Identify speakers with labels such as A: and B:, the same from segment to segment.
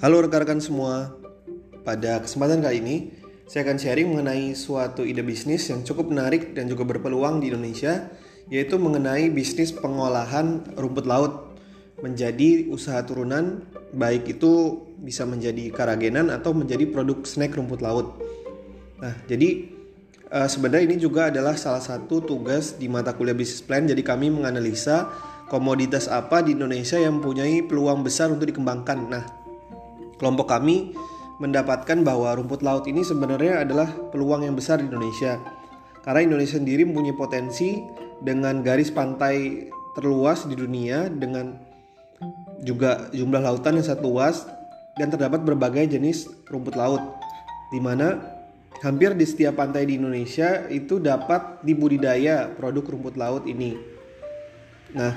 A: Halo rekan-rekan semua. Pada kesempatan kali ini, saya akan sharing mengenai suatu ide bisnis yang cukup menarik dan juga berpeluang di Indonesia, yaitu mengenai bisnis pengolahan rumput laut menjadi usaha turunan, baik itu bisa menjadi karagenan atau menjadi produk snack rumput laut. Nah, jadi uh, sebenarnya ini juga adalah salah satu tugas di mata kuliah bisnis plan. Jadi kami menganalisa komoditas apa di Indonesia yang mempunyai peluang besar untuk dikembangkan. Nah, Kelompok kami mendapatkan bahwa rumput laut ini sebenarnya adalah peluang yang besar di Indonesia. Karena Indonesia sendiri mempunyai potensi dengan garis pantai terluas di dunia dengan juga jumlah lautan yang sangat luas dan terdapat berbagai jenis rumput laut di mana hampir di setiap pantai di Indonesia itu dapat dibudidaya produk rumput laut ini. Nah,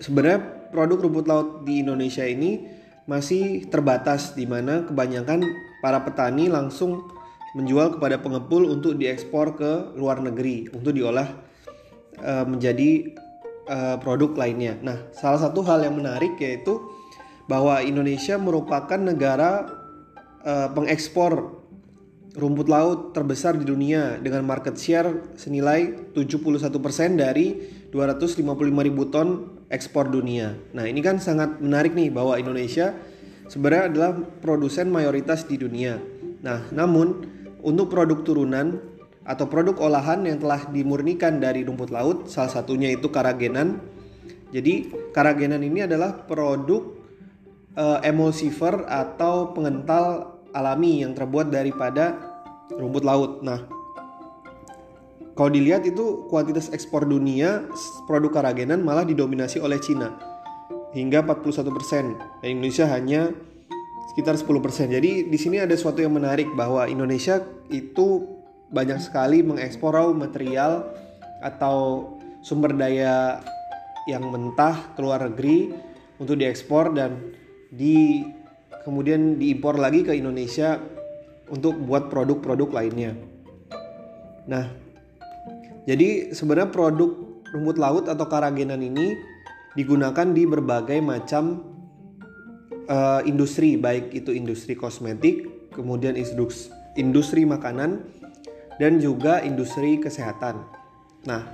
A: sebenarnya produk rumput laut di Indonesia ini masih terbatas di mana kebanyakan para petani langsung menjual kepada pengepul untuk diekspor ke luar negeri untuk diolah uh, menjadi uh, produk lainnya. Nah, salah satu hal yang menarik yaitu bahwa Indonesia merupakan negara uh, pengekspor rumput laut terbesar di dunia dengan market share senilai 71% dari 255 ribu ton ekspor dunia. Nah ini kan sangat menarik nih bahwa Indonesia sebenarnya adalah produsen mayoritas di dunia. Nah namun untuk produk turunan atau produk olahan yang telah dimurnikan dari rumput laut, salah satunya itu karagenan. Jadi karagenan ini adalah produk uh, emulsifer atau pengental alami yang terbuat daripada rumput laut. Nah, kalau dilihat itu kuantitas ekspor dunia produk karagenan malah didominasi oleh Cina hingga 41% dan Indonesia hanya sekitar 10%. Jadi di sini ada sesuatu yang menarik bahwa Indonesia itu banyak sekali mengekspor raw material atau sumber daya yang mentah ke luar negeri untuk diekspor dan di kemudian diimpor lagi ke Indonesia untuk buat produk-produk lainnya. Nah, jadi sebenarnya produk rumput laut atau karagenan ini digunakan di berbagai macam uh, industri, baik itu industri kosmetik, kemudian industri, makanan, dan juga industri kesehatan. Nah,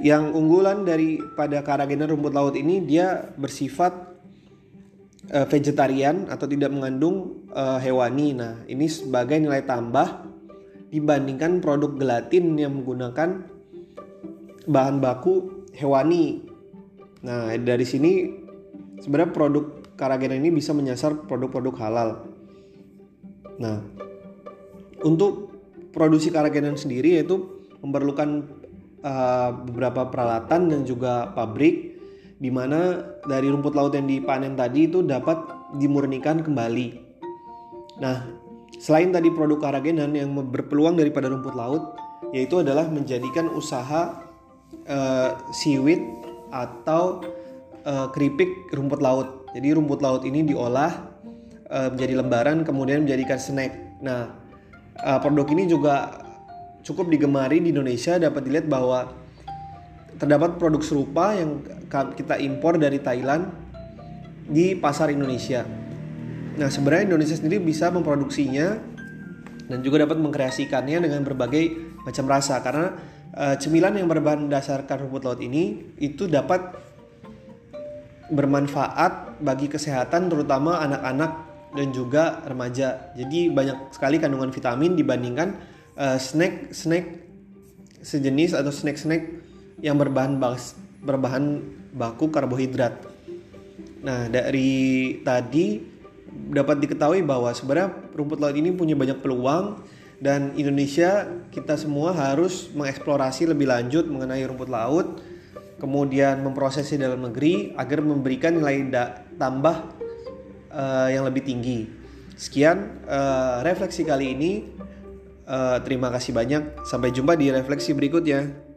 A: yang unggulan daripada karagenan rumput laut ini dia bersifat uh, vegetarian atau tidak mengandung uh, hewani. Nah, ini sebagai nilai tambah dibandingkan produk gelatin yang menggunakan bahan baku hewani. Nah, dari sini sebenarnya produk karagenan ini bisa menyasar produk-produk halal. Nah, untuk produksi karagenan sendiri yaitu memerlukan uh, beberapa peralatan dan juga pabrik di mana dari rumput laut yang dipanen tadi itu dapat dimurnikan kembali. Nah, selain tadi produk karagenan yang berpeluang daripada rumput laut, yaitu adalah menjadikan usaha uh, seaweed atau uh, keripik rumput laut. Jadi rumput laut ini diolah uh, menjadi lembaran kemudian menjadikan snack. Nah, uh, produk ini juga cukup digemari di Indonesia. Dapat dilihat bahwa terdapat produk serupa yang kita impor dari Thailand di pasar Indonesia. Nah, sebenarnya Indonesia sendiri bisa memproduksinya dan juga dapat mengkreasikannya dengan berbagai macam rasa karena uh, cemilan yang berbahan dasarkan rumput laut ini itu dapat bermanfaat bagi kesehatan terutama anak-anak dan juga remaja. Jadi banyak sekali kandungan vitamin dibandingkan uh, snack snack sejenis atau snack-snack yang berbahan bas, berbahan baku karbohidrat. Nah, dari tadi dapat diketahui bahwa sebenarnya rumput laut ini punya banyak peluang dan Indonesia kita semua harus mengeksplorasi lebih lanjut mengenai rumput laut kemudian memprosesnya dalam negeri agar memberikan nilai tambah uh, yang lebih tinggi. Sekian uh, refleksi kali ini. Uh, terima kasih banyak. Sampai jumpa di refleksi berikutnya.